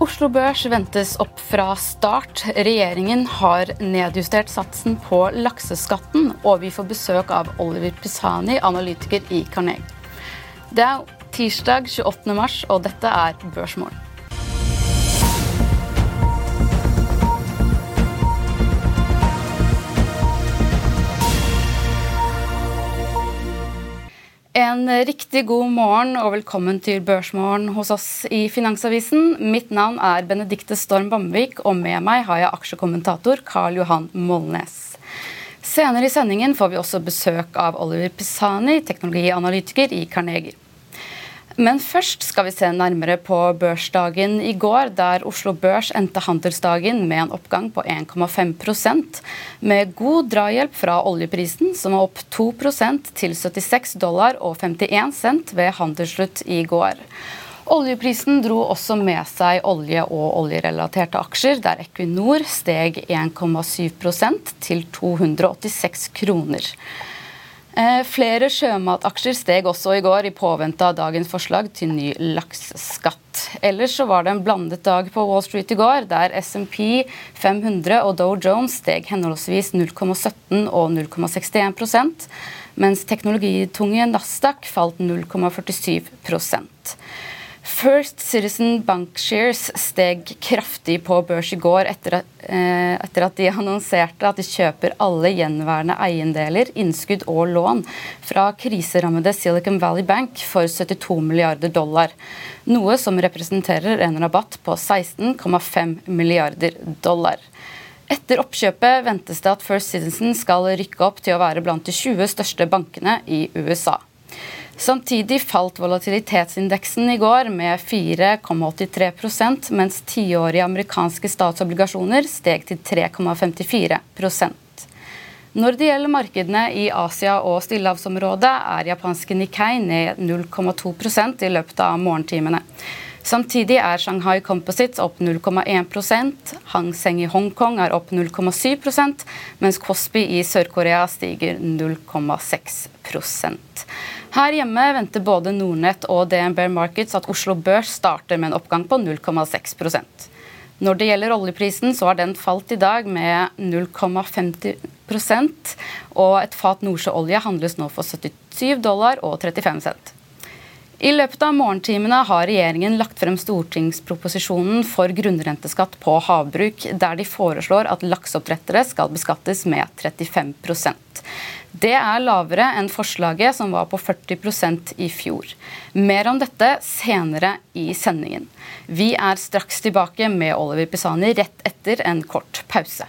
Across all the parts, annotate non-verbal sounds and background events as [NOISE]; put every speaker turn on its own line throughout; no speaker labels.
Oslo Børs ventes opp fra start. Regjeringen har nedjustert satsen på lakseskatten, og vi får besøk av Oliver Pisani, analytiker i Carnegie. Det er tirsdag 28. mars, og dette er Børsmorgen. En riktig god morgen og velkommen til Børsmorgen hos oss i Finansavisen. Mitt navn er Benedikte Storm Bamvik, og med meg har jeg aksjekommentator Karl Johan Molnes. Senere i sendingen får vi også besøk av Oliver Pisani, teknologianalytiker i Carnegie. Men først skal vi se nærmere på børsdagen i går, der Oslo Børs endte handelsdagen med en oppgang på 1,5% med god drahjelp fra oljeprisen, som var opp 2% til 76 dollar og 51 cent ved handelsslutt i går. Oljeprisen dro også med seg olje- og oljerelaterte aksjer, der Equinor steg 1,7% til 286 kroner. Eh, flere sjømataksjer steg også i går i påvente av dagens forslag til ny lakseskatt. Ellers så var det en blandet dag på Wall Street i går, der SMP 500 og Dow Jones steg henholdsvis 0,17 og 0,61% mens teknologitunge Nasdaq falt 0,47 First Citizen Bankshares steg kraftig på børs i går etter at, eh, etter at, de annonserte at de kjøper alle gjenværende eiendeler, innskudd og lån fra kriserammede Silicon Valley Bank for 72 milliarder dollar. Noe som representerer en rabatt på 16,5 milliarder dollar. Etter oppkjøpet ventes det at First Citizen skal rykke opp til å være blant de 20 største bankene i USA. Samtidig falt volatilitetsindeksen i går med 4,83% mens tiårige amerikanske statsobligasjoner steg til 3,54 Når det gjelder markedene i Asia og stillehavsområdet, er japanske Nikkei ned 0,2% i løpet av morgentimene. Samtidig er Shanghai Composites opp 0,1% Hang Seng i Hongkong er opp 0,7% mens Kospi i Sør-Korea stiger 0,6 her hjemme venter både Nordnett og DNB Markets at Oslo Børs starter med en oppgang på 0,6% Når det gjelder oljeprisen, så har den falt i dag med 0,50% og et fat nordsjøolje handles nå for 77 dollar og 35 cent. I løpet av morgentimene har regjeringen lagt frem stortingsproposisjonen for grunnrenteskatt på havbruk, der de foreslår at lakseoppdrettere skal beskattes med 35% Det er lavere enn forslaget, som var på 40% i fjor. Mer om dette senere i sendingen. Vi er straks tilbake med Oliver Pisani rett etter en kort pause.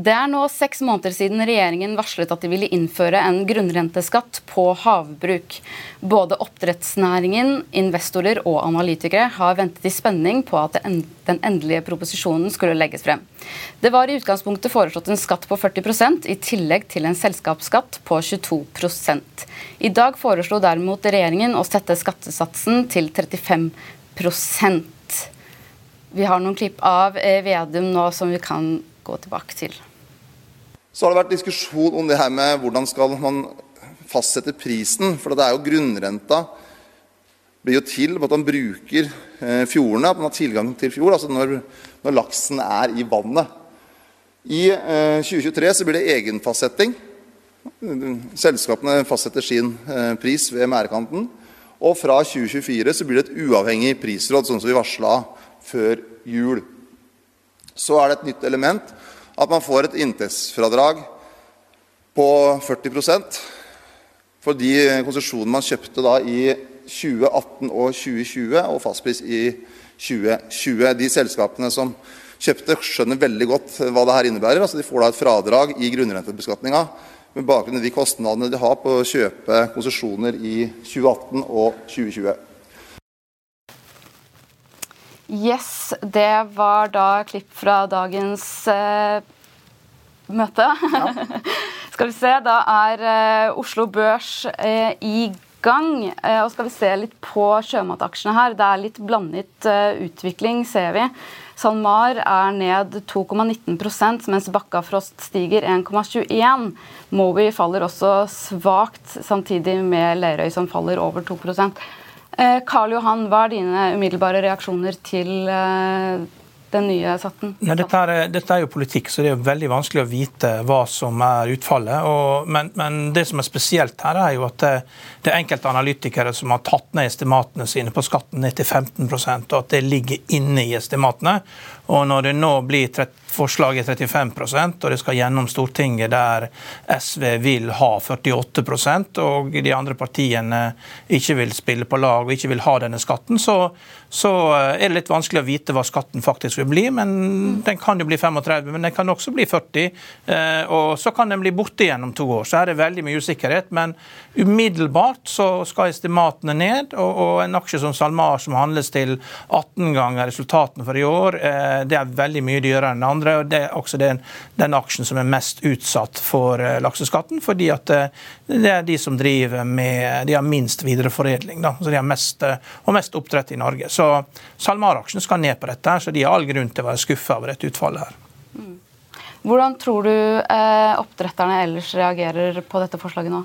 Det er nå seks måneder siden regjeringen varslet at de ville innføre en grunnrenteskatt på havbruk. Både oppdrettsnæringen, investorer og analytikere har ventet i spenning på at den endelige proposisjonen skulle legges frem. Det var i utgangspunktet foreslått en skatt på 40% i tillegg til en selskapsskatt på 22 I dag foreslo derimot regjeringen å sette skattesatsen til 35% Vi har noen klipp av eh, Vedum nå som vi kan gå tilbake til.
Så har det vært diskusjon om det her med hvordan skal man fastsette prisen. For det er jo grunnrenta blir jo til på at man bruker eh, fjordene, at man har tilgang til fjord. Altså når, når laksen er i vannet. I 2023 eh, så blir det egenfastsetting. Selskapene fastsetter sin eh, pris ved merdekanten. Og fra 2024 så blir det et uavhengig prisråd, sånn som vi varsla før jul. Så er det et nytt element at man får et inntektsfradrag på 40% for de konsesjonene man kjøpte da i 2018 og 2020, og fastpris i 2020. De selskapene som kjøpte, skjønner veldig godt hva det her innebærer. Altså de får da et fradrag i grunnrentebeskatninga med bakgrunn i de kostnadene de har på å kjøpe konsesjoner i 2018 og 2020.
Yes, det var da klipp fra dagens eh, møte. Ja. [LAUGHS] skal vi se, da er eh, Oslo Børs eh, i gang. Eh, og skal vi se litt på sjømataksjene her. Det er litt blandet eh, utvikling, ser vi. SalMar er ned 2,19% mens Bakkafrost stiger 1,21 Mowi faller også svakt, samtidig med Lerøy som faller over 2 Eh, Karl Johan, hva er dine umiddelbare reaksjoner til eh, den nye satten?
Ja, dette, er, dette, er, jo politikk, så det er veldig vanskelig å vite hva som er utfallet. Og, men, men, det som er spesielt her, er jo at det, det, er enkelte analytikere som har tatt ned estimatene sine på skatten ned til 15% og at det ligger inne i estimatene. Og når det nå blir 30, forslaget 35% og det skal gjennom Stortinget der SV vil ha 48% og de andre partiene ikke vil spille på lag og ikke vil ha denne skatten, så, så er det litt vanskelig å vite hva skatten faktisk vil bli. Men den kan jo bli 35, men den kan også bli 40. Eh, og så kan den bli borte igjen om to år. Så her er det veldig mye usikkerhet. Men umiddelbart så skal estimatene ned, og en aksje som SalMar som handles til 18 ganger resultatene for i år, eh, det er veldig mye dyrere enn andre. og Det er også den, den aksjen som er mest utsatt for eh, lakseskatten, fordi at eh, det er de som driver med De har minst videreforedling, da, så de har mest, og mest oppdrett i Norge. Så SalMar-aksjen skal ned på dette, så de har all grunn til å være skuffa over dette utfallet her. Mm.
Hvordan tror du eh, oppdretterne ellers reagerer på dette forslaget nå?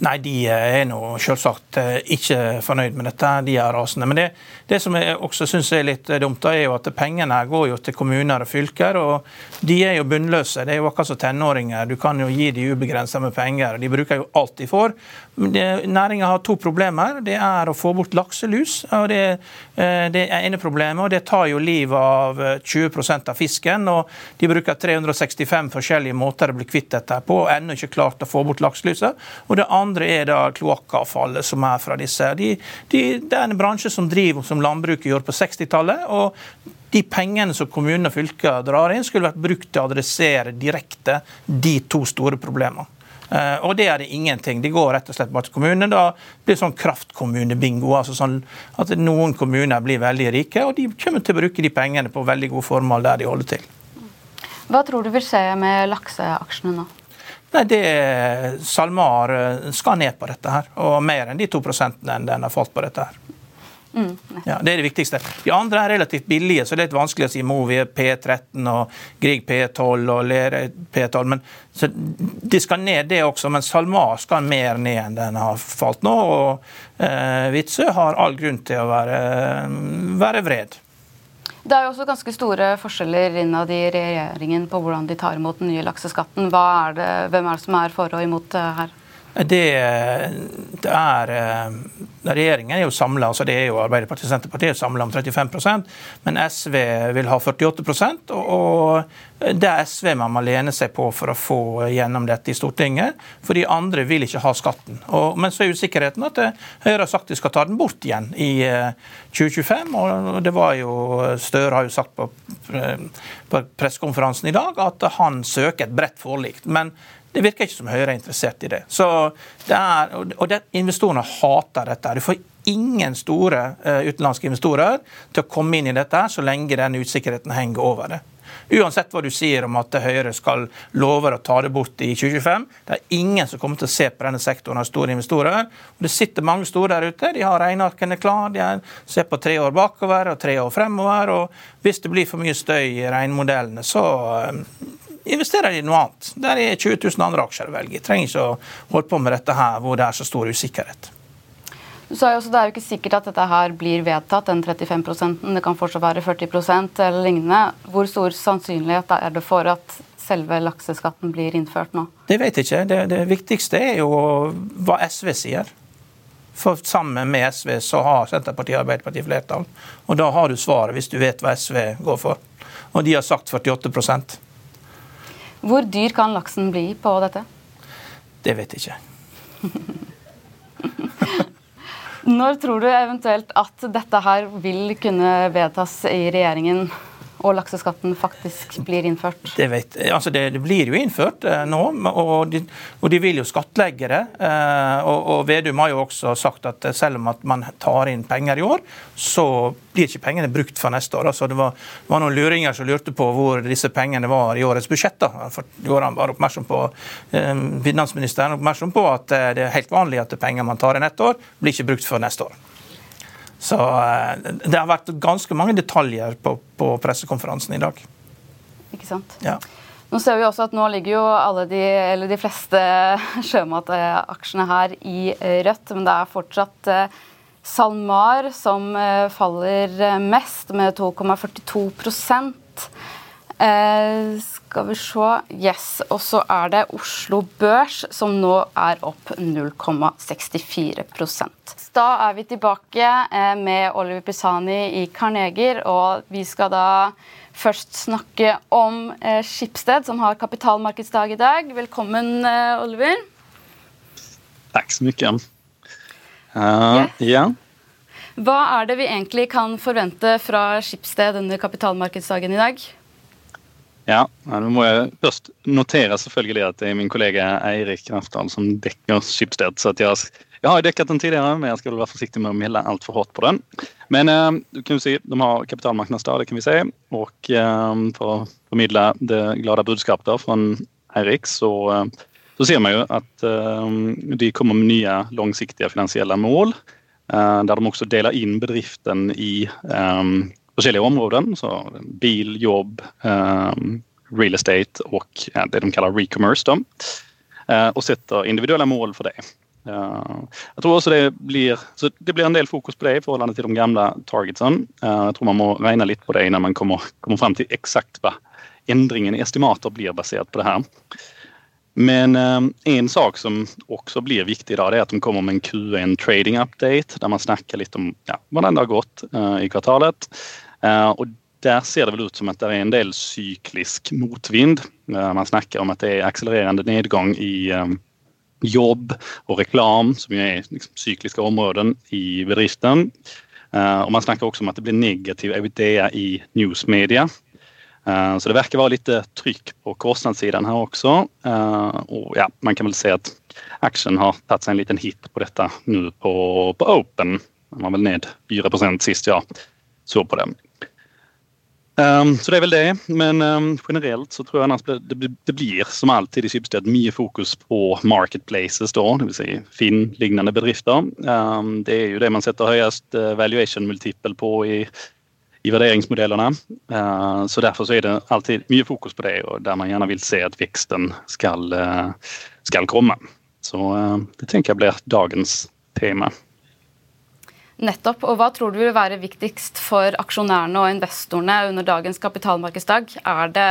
Nei, de er nå selvsagt eh, ikke fornøyd med dette. De er rasende. Men det, det som jeg også syns er litt dumt, er jo at pengene her går jo til kommuner og fylker. og De er jo bunnløse. Det er jo akkurat som tenåringer. Du kan jo gi de ubegrensa med penger. og De bruker jo alt de får. Næringa har to problemer. Det er å få bort lakselus. og Det, eh, det er ene problemet, og det tar jo livet av 20 eh, av fisken. og De bruker 365 forskjellige måter å bli kvitt dette på, og ennå ikke klart å få bort lakselusa. Og det andre er da kloakkavfallet som er fra disse. De, de, det er en bransje som driver som landbruket gjorde på 60-tallet. og de pengene som kommunene og fylker drar inn, skulle vært brukt til å adressere direkte de to store problemene. Uh, og det er det ingenting. De går rett og slett bare til kommunene. Da blir det sånn kraftkommunebingo. altså sånn At noen kommuner blir veldig rike, og de kommer til å bruke de pengene på veldig gode formål der de holder til.
Hva tror du vil skje med lakseaksjene nå?
Nei, det SalMar eh, skal ned på dette her, og mer enn de to prosentene den har falt på dette her. Mm, ja, Det er det viktigste. De andre er relativt billige, så det er litt vanskelig å si Movi P13 og Grieg P12 og Lerøy P12. men så De skal ned, det også, men SalMar skal mer ned enn den har falt nå. Og eh, Witzøe har all grunn til å være, være vred.
Det er jo også ganske store forskjeller innad i regjeringen på hvordan de tar imot den nye lakseskatten. Er det, hvem er det som er for og imot eh, her?
Det, det er eh, Regjeringen er jo samla, altså det er jo Arbeiderpartiet og Senterpartiet er samla om 35% men SV vil ha 48 og det er SV man må lene seg på for å få gjennom dette i Stortinget. For de andre vil ikke ha skatten. Og, men så er usikkerheten at eh, Høyre har sagt de skal ta den bort igjen i 2025. Eh, og det var jo Støre har jo sagt på, på pressekonferansen i dag at han søker et bredt forlik. Men det virker ikke som Høyre er interessert i det. Så det er, og det, Investorene hater dette. Du får ingen store uh, utenlandske investorer til å komme inn i dette så lenge den usikkerheten henger over det. Uansett hva du sier om at Høyre skal love å ta det bort i 2025, det er ingen som kommer til å se på denne sektoren av store investorer. Og det sitter mange store der ute. De har regnearkene klar, de ser på tre år bakover og tre år fremover. og Hvis det blir for mye støy i regnemodellene, så investerer i noe annet. Der er 20 000 andre aksjer å velge. Jeg trenger ikke å holde på med dette her hvor det er så stor usikkerhet.
Du sa jo også Det er jo ikke sikkert at dette her blir vedtatt, den 35% Det kan fortsatt være 40% eller lignende. Hvor stor sannsynlighet er det for at selve lakseskatten blir innført nå?
Det vet jeg ikke. Det, det viktigste er jo hva SV sier. For sammen med SV så har Senterpartiet og Arbeiderpartiet flertall. Og da har du svaret, hvis du vet hva SV går for. Og de har sagt 48
hvor dyr kan laksen bli på dette?
Det vet jeg ikke. [LAUGHS]
Når tror du eventuelt at dette her vil kunne vedtas i regjeringen? Og lakseskatten faktisk blir innført?
Det, vet, altså det, det blir jo innført eh, nå, og de, og de, vil jo skattlegge det. Eh, og, og, Vedum har jo også sagt at eh, selv om at man tar inn penger i år, så blir ikke pengene brukt for neste år. Altså det, var, var noen luringer som lurte på hvor disse pengene var i årets budsjett. Da. For han var oppmerksom på, eh, Finansministeren oppmerksom på at eh, det er helt vanlig at penger man tar inn ett år, blir ikke brukt for neste år. Så eh, det har vært ganske mange detaljer på, på pressekonferansen i dag.
Ikke sant?
Ja.
Nå ser vi også at nå ligger jo alle de, eller de fleste [LAUGHS] sjømataksjene her i rødt, men det er fortsatt eh, SalMar som eh, faller mest, med 2,42 Eh, skal vi se Yes. Og så er det Oslo Børs, som nå er opp 0,64% Da er vi tilbake eh, med Oliver Pisani i Carnegie, og vi skal da først snakke om eh, Skipsted, som har kapitalmarkedsdag i dag. Velkommen, eh, Oliver.
Takk så mye. Uh, yes. yeah.
Hva er det vi egentlig kan forvente fra Skipsted under kapitalmarkedsdagen i dag?
Ja, nå må jeg først notere selvfølgelig at det er min kollega Eirik Rafdal som dekker Schibsted. så at jeg, jeg har dekket den tidligere, men jeg skal være forsiktig med å melde altfor hardt på den. Men eh, du kan jo si, de har kapitalmarknadsdag, det kan vi si. Og eh, for å formidle det glade budskapet fra Eirik, så, eh, så, ser man jo at eh, de kommer med nye langsiktige finansielle mål. Eh, der de også deler inn bedriften i eh, forskjellige områden. Så bil, jobb, um, real estate och det de kallar recommerce. Uh, och sätter individuella mål för det. Uh, jag tror også det blir, så det blir en del fokus på det i forhold til de gamle targetsen. Uh, jeg tror man må regne litt på det når man kommer, kommer fram til eksakt hva endringen i estimater blir basert på det her. Men eh, en sak som også blir viktig da, det er at de kommer med en Q1 trading update, der man snakker litt om ja, hvordan det har gått i kvartalet. Uh, og der ser det vel ut som at det er en del syklisk motvind. Uh, man snakker om at det er akselererende nedgang i jobb og reklam, som jo er liksom, sykliske områder i bedriften. og man snakker også om at det blir negativ EBITDA i newsmedia. Eh, så det verkar være litt trykk på kostnadssidan her også. Eh, og ja, man kan vel se at aktien har tatt seg en liten hit på dette nå på, på Open. Den var vel ned 4% sist jeg så på dem. Um, så det er vel det. Men um, generelt så tror jeg det, det, blir som alltid i Schibsted mye fokus på marketplaces, da, dvs. Si Finn-lignende bedrifter. Um, det er jo det man setter høyest valuation multiple på i i vurderingsmodellene. Eh, så derfor så er det alltid mye fokus på det og der man gjerne vil se at veksten skal, eh, skal komme. Så eh, det tenker jeg blir dagens tema.
Nettopp. Og hva tror du vil være viktigst for aksjonærene og investorene under dagens kapitalmarkedsdag? Er det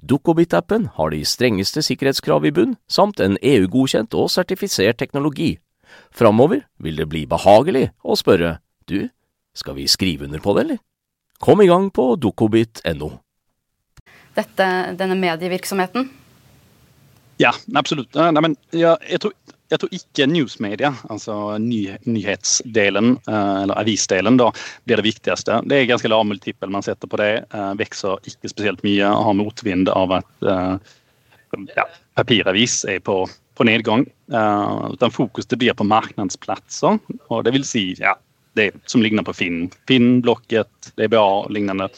Dukkobit-appen har de strengeste sikkerhetskrav i bunn, samt en EU-godkjent og sertifisert teknologi. Framover vil det bli behagelig å spørre du, skal vi skrive under på det, eller? Kom i gang på dukkobit.no.
Dette, denne medievirksomheten?
Ja, absolutt. Nei, men ja, jeg, tror, jeg, tror, ikke newsmedia, altså ny, nyhetsdelen, eh, eller avisdelen, da, blir det viktigste. Det er ganske lav multipel man setter på det. Eh, vokser ikke spesielt mye. Har motvind av at eh, ja, papiravis er på, på nedgang. utan fokus det blir på marknadsplatser. Og det vil si ja, det som ligner på Finn. Finn, Blocket, DBA lignende.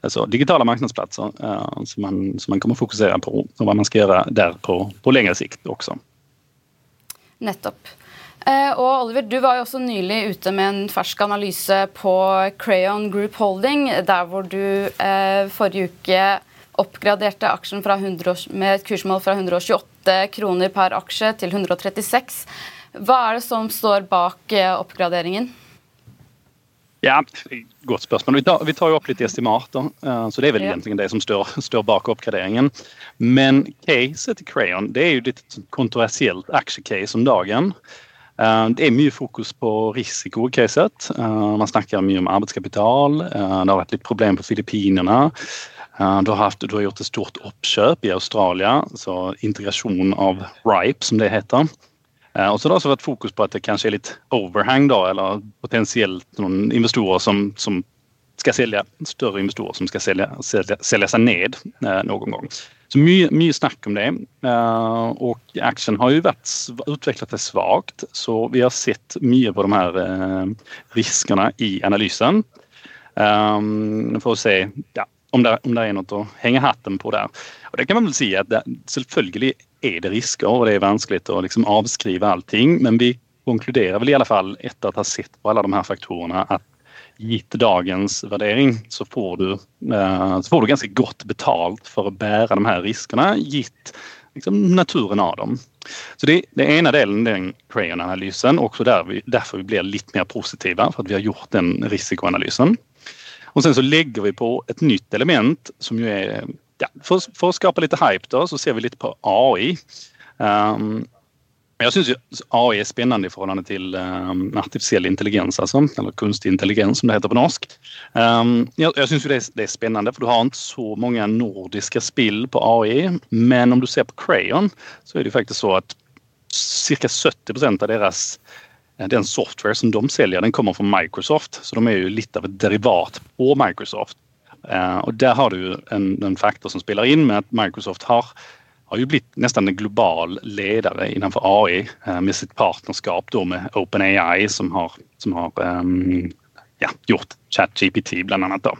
Altså digitale marknadsplatser uh, som, man, som, man, kommer fokusere på, og hva man skal gjøre der på, på lengre sikt også.
Nettopp. Uh, og Oliver, du var jo også nylig ute med en fersk analyse på Crayon Group Holding, der hvor du uh, forrige uke oppgraderte aksjen 100, med et kursmål fra 128 kroner per aksje til 136. Hva er det som står bak oppgraderingen?
Ja, Godt spørsmål. Vi tar, jo opp litt estimater, uh, så det er vel egentlig det som står, står, bak oppgraderingen. Men caset til Crayon det er jo litt kontroversielt aksjecase om dagen. Uh, det er mye fokus på risiko i caset. Uh, man snakker mye om arbeidskapital. det har vært litt problem på Filippinene. Du har, haft, du har, gjort et stort oppkjøp i Australia, så integrasjon av RIPE, som det heter. Eh, og så har det også vært fokus på at det kanskje er litt overhang, da, eller potensielt noen investorer som, som skal selge, større investorer som skal selge, selge, selge seg ned eh, noen gang. Så mye, mye, snakk om det. Eh, og aksjen har jo vært utviklet seg svakt, så vi har sett mye på de her eh, riskene i analysen. Um, for å se ja, om, det, om det er noe å henge hatten på der. Og det kan man vel si at det, Selvfølgelig er det risker, og det er vanskelig å liksom avskrive allting. Men vi konkluderer vel i alle fall etter å ha sett på alle de her faktorene at gitt dagens vurdering, så får du, eh, så får du ganske godt betalt for å bære de her riskene, gitt liksom, naturen av dem. Så Det, det ene delen den Crayon-analysen, også der vi, derfor vi blir litt mer positive, for at vi har gjort den risikoanalysen. Og sen så legger vi på et nytt element som jo er ja, for, for, å skape litt hype, da, så ser vi litt på AI. Um, jeg syns AI er spennende i forhold til um, artificiell intelligens, altså, eller kunstig intelligens, som det heter på norsk. Um, jeg jeg syns det, det, er spennende, for du har ikke så mange nordiske spill på AI. Men om du ser på Crayon, så er det faktisk så at ca. 70% av deres den software som de selger, den kommer fra Microsoft. Så de er jo litt av et derivat på Microsoft. Uh, og Der har du en, en, faktor som spiller inn med at Microsoft har, har jo blitt nesten en global leder innenfor AI uh, med sitt partnerskap med OpenAI, som har, som har um, ja, gjort ChatGPT bl.a.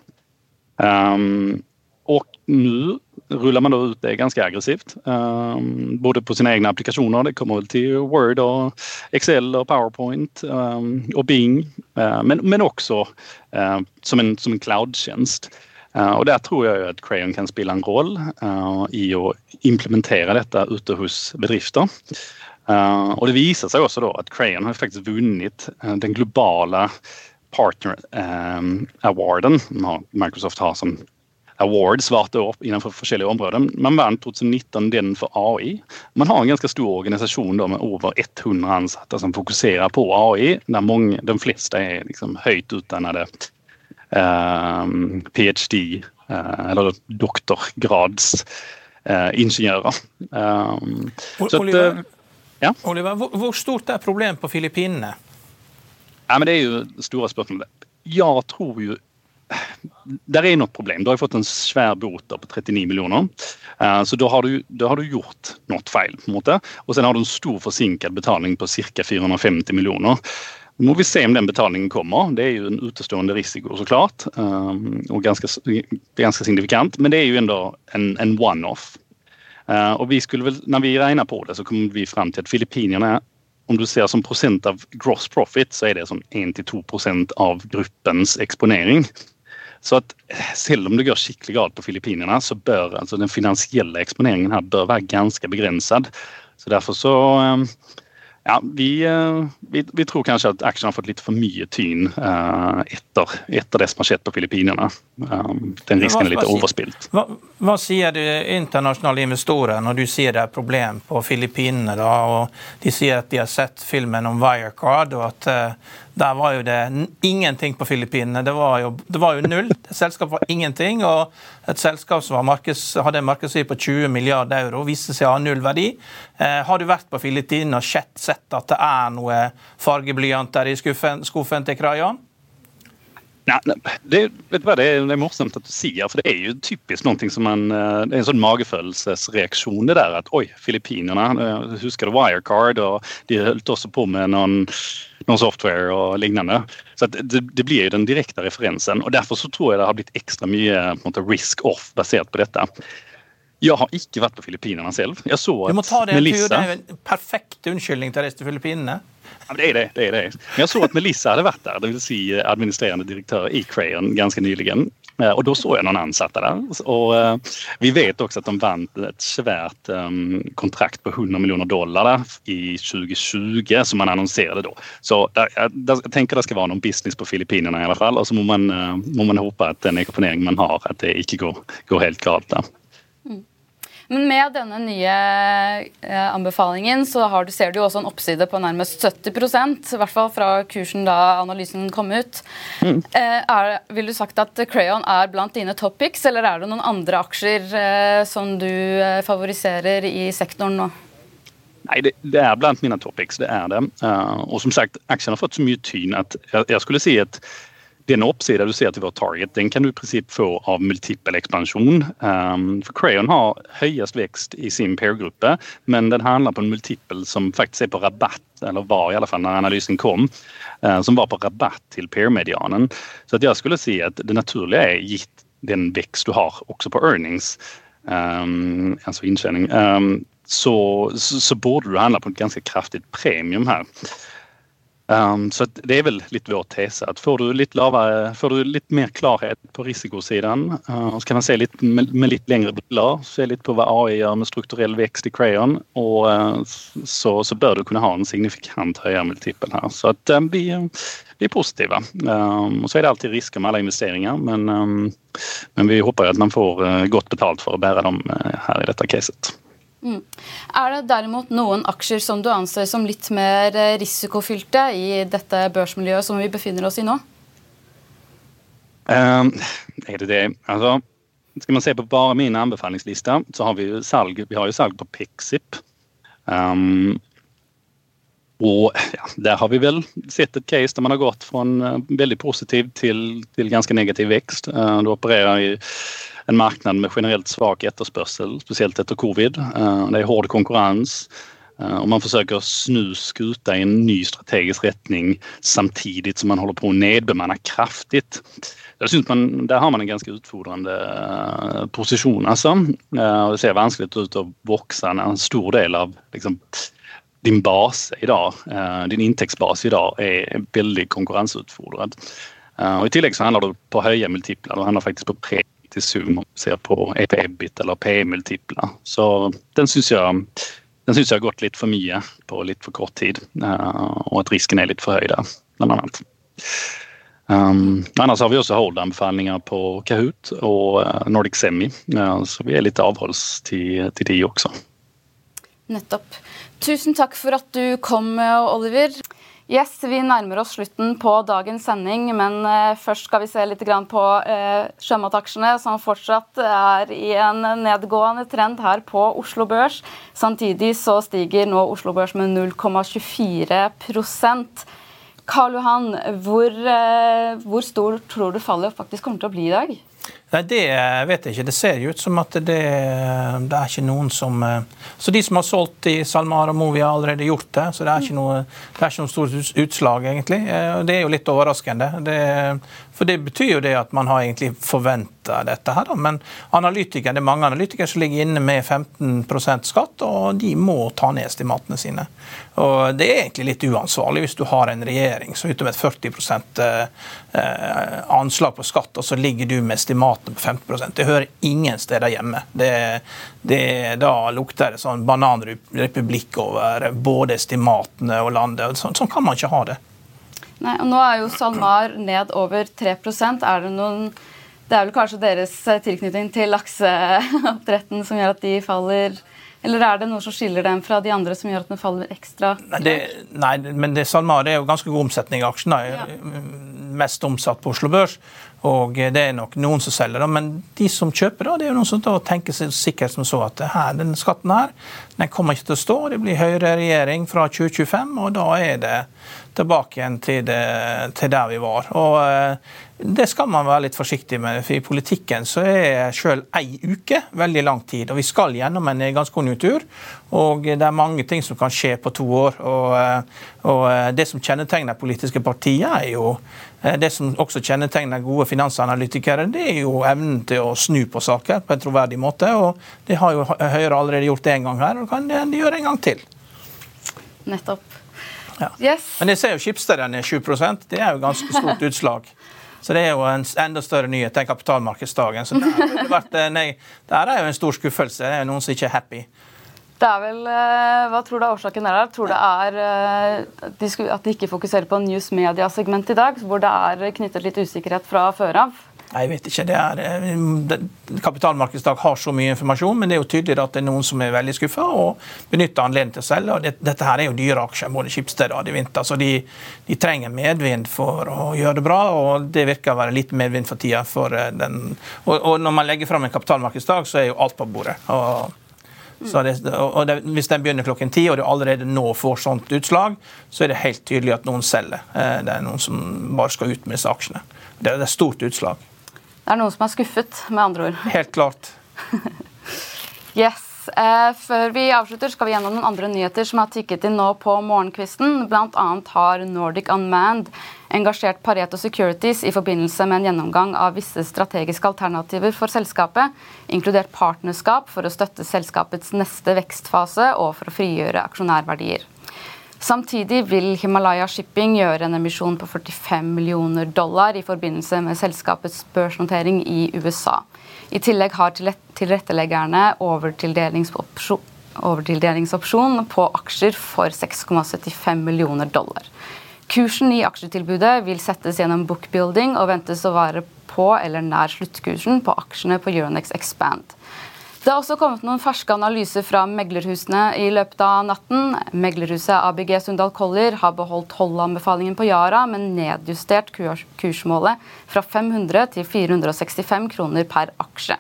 Um, og nå ruller man ut det ganske aggressivt. Um, både på sine egne applikasjoner. Det kommer vel til Word og Excel og PowerPoint um, og Bing. Uh, men, men, også uh, som en, en cloud-tjenest. Uh, og Der tror jeg at Crayon kan spille en rolle uh, i å implementere dette ute hos bedrifter. Och det visar sig också då att Crayon har faktiskt vunnit uh, den globala Partner um, Awarden Microsoft har som awards hvert år innenfor forskjellige områder. Man vant 2019 den for AI. Man har en ganske stor organisasjon med over 100 ansatte som fokuserer på AI. Der mange, de fleste er liksom høyt utdannede um, ph.d. Uh, eller doktorgradsingeniører. Uh, um,
Oliver, at, ja? Oliver hvor, hvor stort er problemet på Filippinene?
Ja, men det er jo store spørsmål. Jeg tror jo der er noe problem. Du har fått en svær bot på 39 millioner. Uh, så da har, du, da har, du, gjort noe feil. på en måte. Og så har du en stor forsinket betaling på ca. 450 millioner. Nå må vi se om den betalingen kommer. Det er jo en utestående risiko, så klart. Um, og ganske, ganske signifikant. Men det er jo enda en, en one-off. Uh, og vi skulle vel, når vi regner på det, så kommer vi fram til at filippinerne om du ser som prosent av gross profit, så er det sånn 1-2% av gruppens eksponering. Så at selv om det går skikkelig galt på Filippinene, så bør altså den finansielle eksponeringen her bør være ganske begrenset. Så derfor så ehm, ja, vi, eh, vi, vi, tror kanskje at aksjen har fått litt for mye tyn uh, etter, etter, det som har skjedd på Filippinene. Um, den risken er litt overspilt.
Hva, hva, sier du internasjonale investorer når du sier det er problem på Filippinene? og De sier at de har sett filmen om Wirecard, og at uh, der var jo det ingenting på Filippinene. Det, det, var jo null. Selskapet var ingenting. Og et selskap som markeds, hadde en markedsverdi på 20 milliarder euro, viste seg å ha null verdi. Eh, har du vært på Filippinene og sett, sett at det er noe fargeblyanter i skuffen, skuffen til Krajan?
Nei, det, vet du hva, det, det er morsomt at du sier, for det er jo typisk noe som man, eh, det er en sånn magefølelsesreaksjon. det der at Oi, Filippinene, eh, husker du Wirecard? og De holdt også på med noen, noen software og lignende. Så det, det, blir jo den direkte referensen. og Derfor så tror jeg det har blitt ekstra mye måte, risk off basert på dette. Jeg har ikke vært på Filippinene selv. Jeg så
at du må ta det, Melissa... Det er jo en perfekt unnskyldning til å reise til Filippinene.
Ja, det, er det, det er det. Men jeg så at Melissa hadde vært der, det Si säga administrerende direktør i Crayon ganske nyligen. Eh, och då såg jag någon ansatt där. Och uh, vi vet också att de vann ett svärt um, kontrakt på 100 miljoner dollar i 2020 som man annonserade då. Så där, jag, där, det ska vara någon business på Filippinerna i alla fall och så må man, uh, må man håpe at den eksponeringen man har, at det ikke går, går helt galt der.
Men med denne nye eh, anbefalingen så du, ser du jo også en oppside på nærmest 70 i hvert fall fra kursen da analysen kom ut. Mm. Eh, er, vil du sagt at Crayon er blant dine topics, eller er det noen andre aksjer eh, som du favoriserer i sektoren nå?
Nei, det, det, er blant mine topics, det er det. Uh, og som sagt, aksjen har fått så mye tyn at jeg, jeg skulle si at den oppsida du ser til vår target, den kan du i prinsipp få av multiple ekspansjon. Um, for Crayon har høyest vekst i sin peer-gruppe, men den handler på en multiple som faktisk er på rabatt, eller var i alle fall når analysen kom, uh, som var på rabatt til peer-medianen. Så at jeg skulle si at det naturlige er, gitt den vekst du har også på earnings, um, altså inntjening, um, så, så, så, burde du handle på et ganske kraftig premium her. Um, så det er vel litt vår tese. at Får du litt, lavere, får du litt mer klarhet på risikosiden, uh, så kan man se litt med, med litt lengre briller, se litt på hva AI gjør med strukturell vekst i Crayon, og uh, så, så, bør du kunne ha en signifikant høyere multiple her. Så at um, vi, vi, er positive. Um, og så er det alltid risker med alle investeringer, men, um, men vi håper at man får uh, godt betalt for å bære dem uh, her i dette caset.
Mm. Er det derimot noen aksjer som du anser som litt mer eh, risikofylte i dette børsmiljøet som vi befinner oss i nå?
Um, er det det? Altså, skal man se på bare min anbefalingsliste, så har vi jo salg, vi har jo salg på Pexip. Um, og ja, der har vi vel sett et case der man har gått fra en uh, veldig positiv til, til ganske negativ vekst. Uh, du opererer i en marknad med generelt svak etterspørsel, spesielt etter covid. Eh, det er hård konkurrens. Eh, og man forsøker å snu skuta i en ny strategisk retning samtidig som man holder på å nedbemanne kraftig. Man, der har man en ganske utfordrende position posisjon. Altså. Det ser vanskelig ut å vokse en stor del av liksom, din base i dag, din inntektsbase i dag, er veldig konkurranseutfordret. Og I tillegg så handler det på høye multipler. Det handler faktisk på pre til Zoom om ser på EP-bit eller PE-multipler. Så den syns jeg, den syns jeg har gått litt for mye på litt for kort tid. Og at risken er litt for høy der, blant annet. Um, annars har vi også hold-anbefalinger på Kahoot og Nordic Semi, så vi er litt avholds til, til de også.
Nettopp. Tusen takk for at du kom, Oliver. Yes, Vi nærmer oss slutten på dagens sending, men uh, først skal vi se litt på uh, sjømataksjene, som fortsatt er i en nedgående trend her på Oslo Børs. Samtidig så stiger nå Oslo Børs med 0,24% Karl Johan, hvor, uh, hvor stor tror du fallet faktisk kommer til å bli i dag?
Nei, Det vet jeg ikke. Det ser jo ut som at det, det, er ikke noen som Så de som har solgt i SalMar og Movi, har allerede gjort det. Så det er ikke noe, det er ikke noe stort utslag, egentlig. Det er jo litt overraskende. Det, for det betyr jo det at man har egentlig forventa dette her. Men analytikere, det er mange analytikere som ligger inne med 15% skatt, og de må ta ned estimatene sine. Og Det er egentlig litt uansvarlig hvis du har en regjering som med et 40 eh, anslag på skatt, og så ligger du med estimatene på 15% Det hører ingen steder hjemme. Det, det, da lukter det sånn bananrepublikk over både estimatene og landet. Sånn, sånn kan man ikke ha det.
Nei, og Nå er jo SalMar ned over 3% Er det noen Det er vel kanskje deres tilknytning til lakseoppdretten som gjør at de faller eller er det noe som skiller dem fra de andre som gjør at den faller ekstra?
Nei, det, nei men det, SalMar det er jo ganske god omsetning i aksjene. Ja. Mest omsatt på Oslo Børs. Og det er nok noen som selger, det, men de som kjøper, det er jo noen som tenker seg sikkert som så at her, denne skatten her, den kommer ikke til å stå. Det blir høyere regjering fra 2025, og da er det tilbake igjen til, det, til der vi var. Og eh, det skal man være litt forsiktig med, for i politikken så er selv ei uke veldig lang tid. Og vi skal gjennom en nedgangskonjunktur, og det er mange ting som kan skje på to år. Og, eh, og eh, det som kjennetegner politiske partier, er jo det som også kjennetegner gode finansanalytikere, det er jo evnen til å snu på saker på en troverdig måte. og Det har jo Høyre allerede gjort det en gang her, og kan de gjøre en gang til.
Nettopp.
Ja. Yes. Men jeg ser jo Schibsted er 7% Det er jo ganske stort utslag. [LAUGHS] Så det er jo en enda større nyhet enn kapitalmarkedsdagen. Så der, vært, nei, der er jo en stor skuffelse. Det er noen som ikke er happy.
Det er vel, eh, Hva tror du er årsaken der? Tror det er eh, at de ikke fokuserer på news media-segment i dag, hvor det er knyttet litt usikkerhet fra før av?
Jeg vet ikke. det er, eh, Kapitalmarkedsdag har så mye informasjon, men det er jo tydelig at det er noen som er veldig skuffa og benytter anledningen til å selge. og det, Dette her er jo dyre aksjer, både Schibsted og Adivinta, så de, de, trenger medvind for å gjøre det bra, og det virker å være litt medvind for tida. For eh, den, og, og, når man legger fram en kapitalmarkedsdag, så er jo alt på bordet. og det, og det, hvis den begynner klokken ti, og du allerede nå får sånt utslag, så er det helt tydelig at noen selger. Eh, det er noen som bare skal ut med disse aksjene. Det er et stort utslag.
Det er noen som er skuffet, med andre ord.
Helt klart. [LAUGHS]
yes. Eh, før vi avslutter, skal vi gjennom noen andre nyheter som har tikket inn nå på morgenkvisten. Bl.a. har Nordic Unmanned engasjert Pareto Securities i forbindelse med en gjennomgang av visse strategiske alternativer for selskapet, inkludert partnerskap for å støtte selskapets neste vekstfase og for å frigjøre aksjonærverdier. Samtidig vil Himalaya Shipping gjøre en emisjon på 45 millioner dollar i forbindelse med selskapets børsnotering i USA. I tillegg har tilretteleggerne overtildelingsopsjon, på aksjer for 6,75 millioner dollar. Kursen i aksjetilbudet vil settes gjennom bookbuilding og ventes å være på eller nær sluttkursen på aksjene på Euronex Expand. Det har også kommet noen ferske analyser fra meglerhusene i løpet av natten. Meglerhuset ABG Sundal Collier har beholdt holdanbefalingen på Yara, men nedjustert kursmålet fra 500 til 465 kroner per aksje.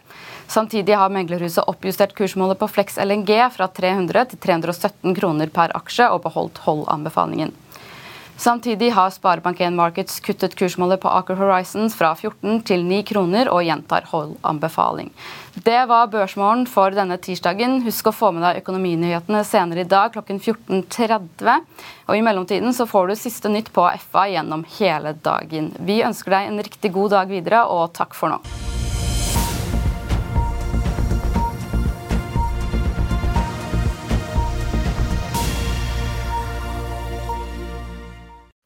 Samtidig har meglerhuset oppjustert kursmålet på Flex LNG fra 300 til 317 kroner per aksje og beholdt holdanbefalingen. Samtidig har Sparebank1 Markets kuttet kursmålet på Aker Horizons fra 14 til 9 kroner og gjentar hold anbefaling. Det var børsmålen for denne tirsdagen. Husk å få med deg økonominyhetene senere i dag klokken 14.30. Og I mellomtiden så får du siste nytt på FA gjennom hele dagen. Vi ønsker deg en riktig god dag videre, og takk for nå.